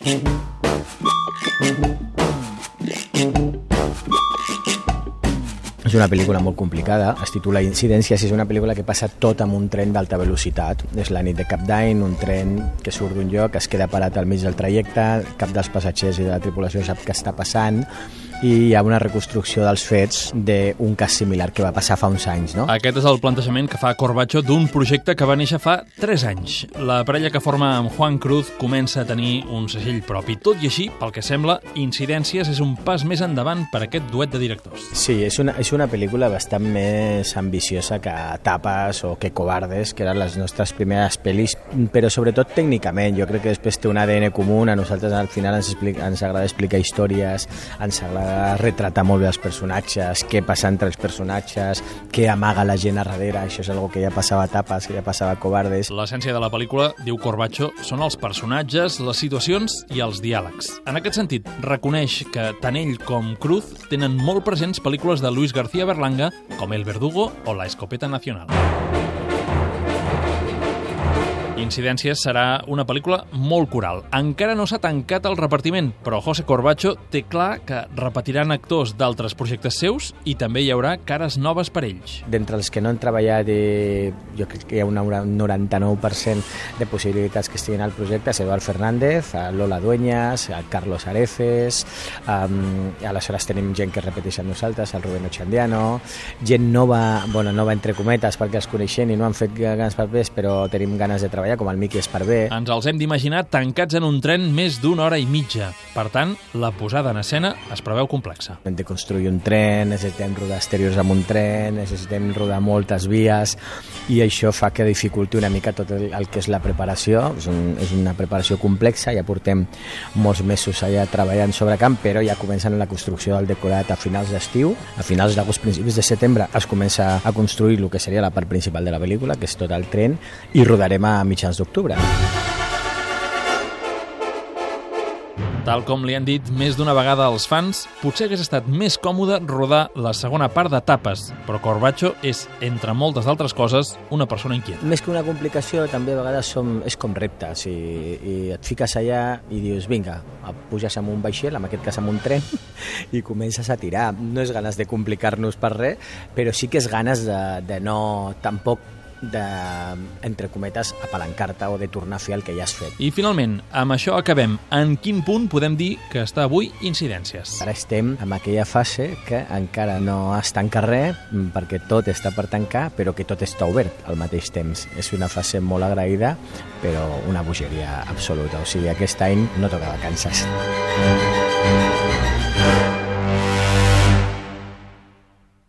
És una pel·lícula molt complicada, es titula Incidències, és una pel·lícula que passa tot amb un tren d'alta velocitat. És la nit de Cap d'Any, un tren que surt d'un lloc, es queda parat al mig del trajecte, cap dels passatgers i de la tripulació sap què està passant, i hi ha una reconstrucció dels fets d'un cas similar que va passar fa uns anys. No? Aquest és el plantejament que fa Corbacho d'un projecte que va néixer fa 3 anys. La parella que forma amb Juan Cruz comença a tenir un segell propi. Tot i així, pel que sembla, Incidències és un pas més endavant per aquest duet de directors. Sí, és una, és una pel·lícula bastant més ambiciosa que Tapas o que Cobardes, que eren les nostres primeres pel·lis, però sobretot tècnicament. Jo crec que després té un ADN comú, a nosaltres al final ens, explica, ens agrada explicar històries, ens agrada retratar molt bé els personatges, què passa entre els personatges, què amaga la gent a darrere, això és algo que ja passava a Tapas, que ja passava a Cobardes. L'essència de la pel·lícula, diu Corbacho, són els personatges, les situacions i els diàlegs. En aquest sentit, reconeix que tant ell com Cruz tenen molt presents pel·lícules de Luis García Berlanga com El Verdugo o La Escopeta Nacional. Incidències serà una pel·lícula molt coral. Encara no s'ha tancat el repartiment, però José Corbacho té clar que repetiran actors d'altres projectes seus i també hi haurà cares noves per ells. D'entre els que no han treballat, eh, jo crec que hi ha un 99% de possibilitats que estiguin al projecte, Eduard Fernández, a Lola Dueñas, a Carlos Areces, um, aleshores tenim gent que repeteix amb nosaltres, el Rubén Ochandiano, gent nova, bueno, nova entre cometes perquè els coneixem i no han fet grans papers, però tenim ganes de treballar treballar, com el Miqui Esparvé. Ens els hem d'imaginar tancats en un tren més d'una hora i mitja. Per tant, la posada en escena es preveu complexa. Hem de construir un tren, necessitem rodar exteriors amb un tren, necessitem rodar moltes vies, i això fa que dificulti una mica tot el, el que és la preparació. És, un, és una preparació complexa, ja portem molts mesos allà treballant sobre camp, però ja comencen la construcció del decorat a finals d'estiu. A finals d'agost, principis de setembre, es comença a construir el que seria la part principal de la pel·lícula, que és tot el tren, i rodarem a mitjans d'octubre. Tal com li han dit més d'una vegada als fans, potser hagués estat més còmode rodar la segona part d'etapes, però Corbacho és, entre moltes altres coses, una persona inquieta. Més que una complicació, també a vegades som, és com reptes, i, i et fiques allà i dius, vinga, puges amb un vaixell, en aquest cas amb un tren, i comences a tirar. No és ganes de complicar-nos per res, però sí que és ganes de, de no tampoc de, entre cometes, apalancar-te o de tornar a fer el que ja has fet. I finalment, amb això acabem. En quin punt podem dir que està avui Incidències? Ara estem en aquella fase que encara no es tanca res, perquè tot està per tancar, però que tot està obert al mateix temps. És una fase molt agraïda, però una bogeria absoluta. O sigui, aquest any no toca vacances.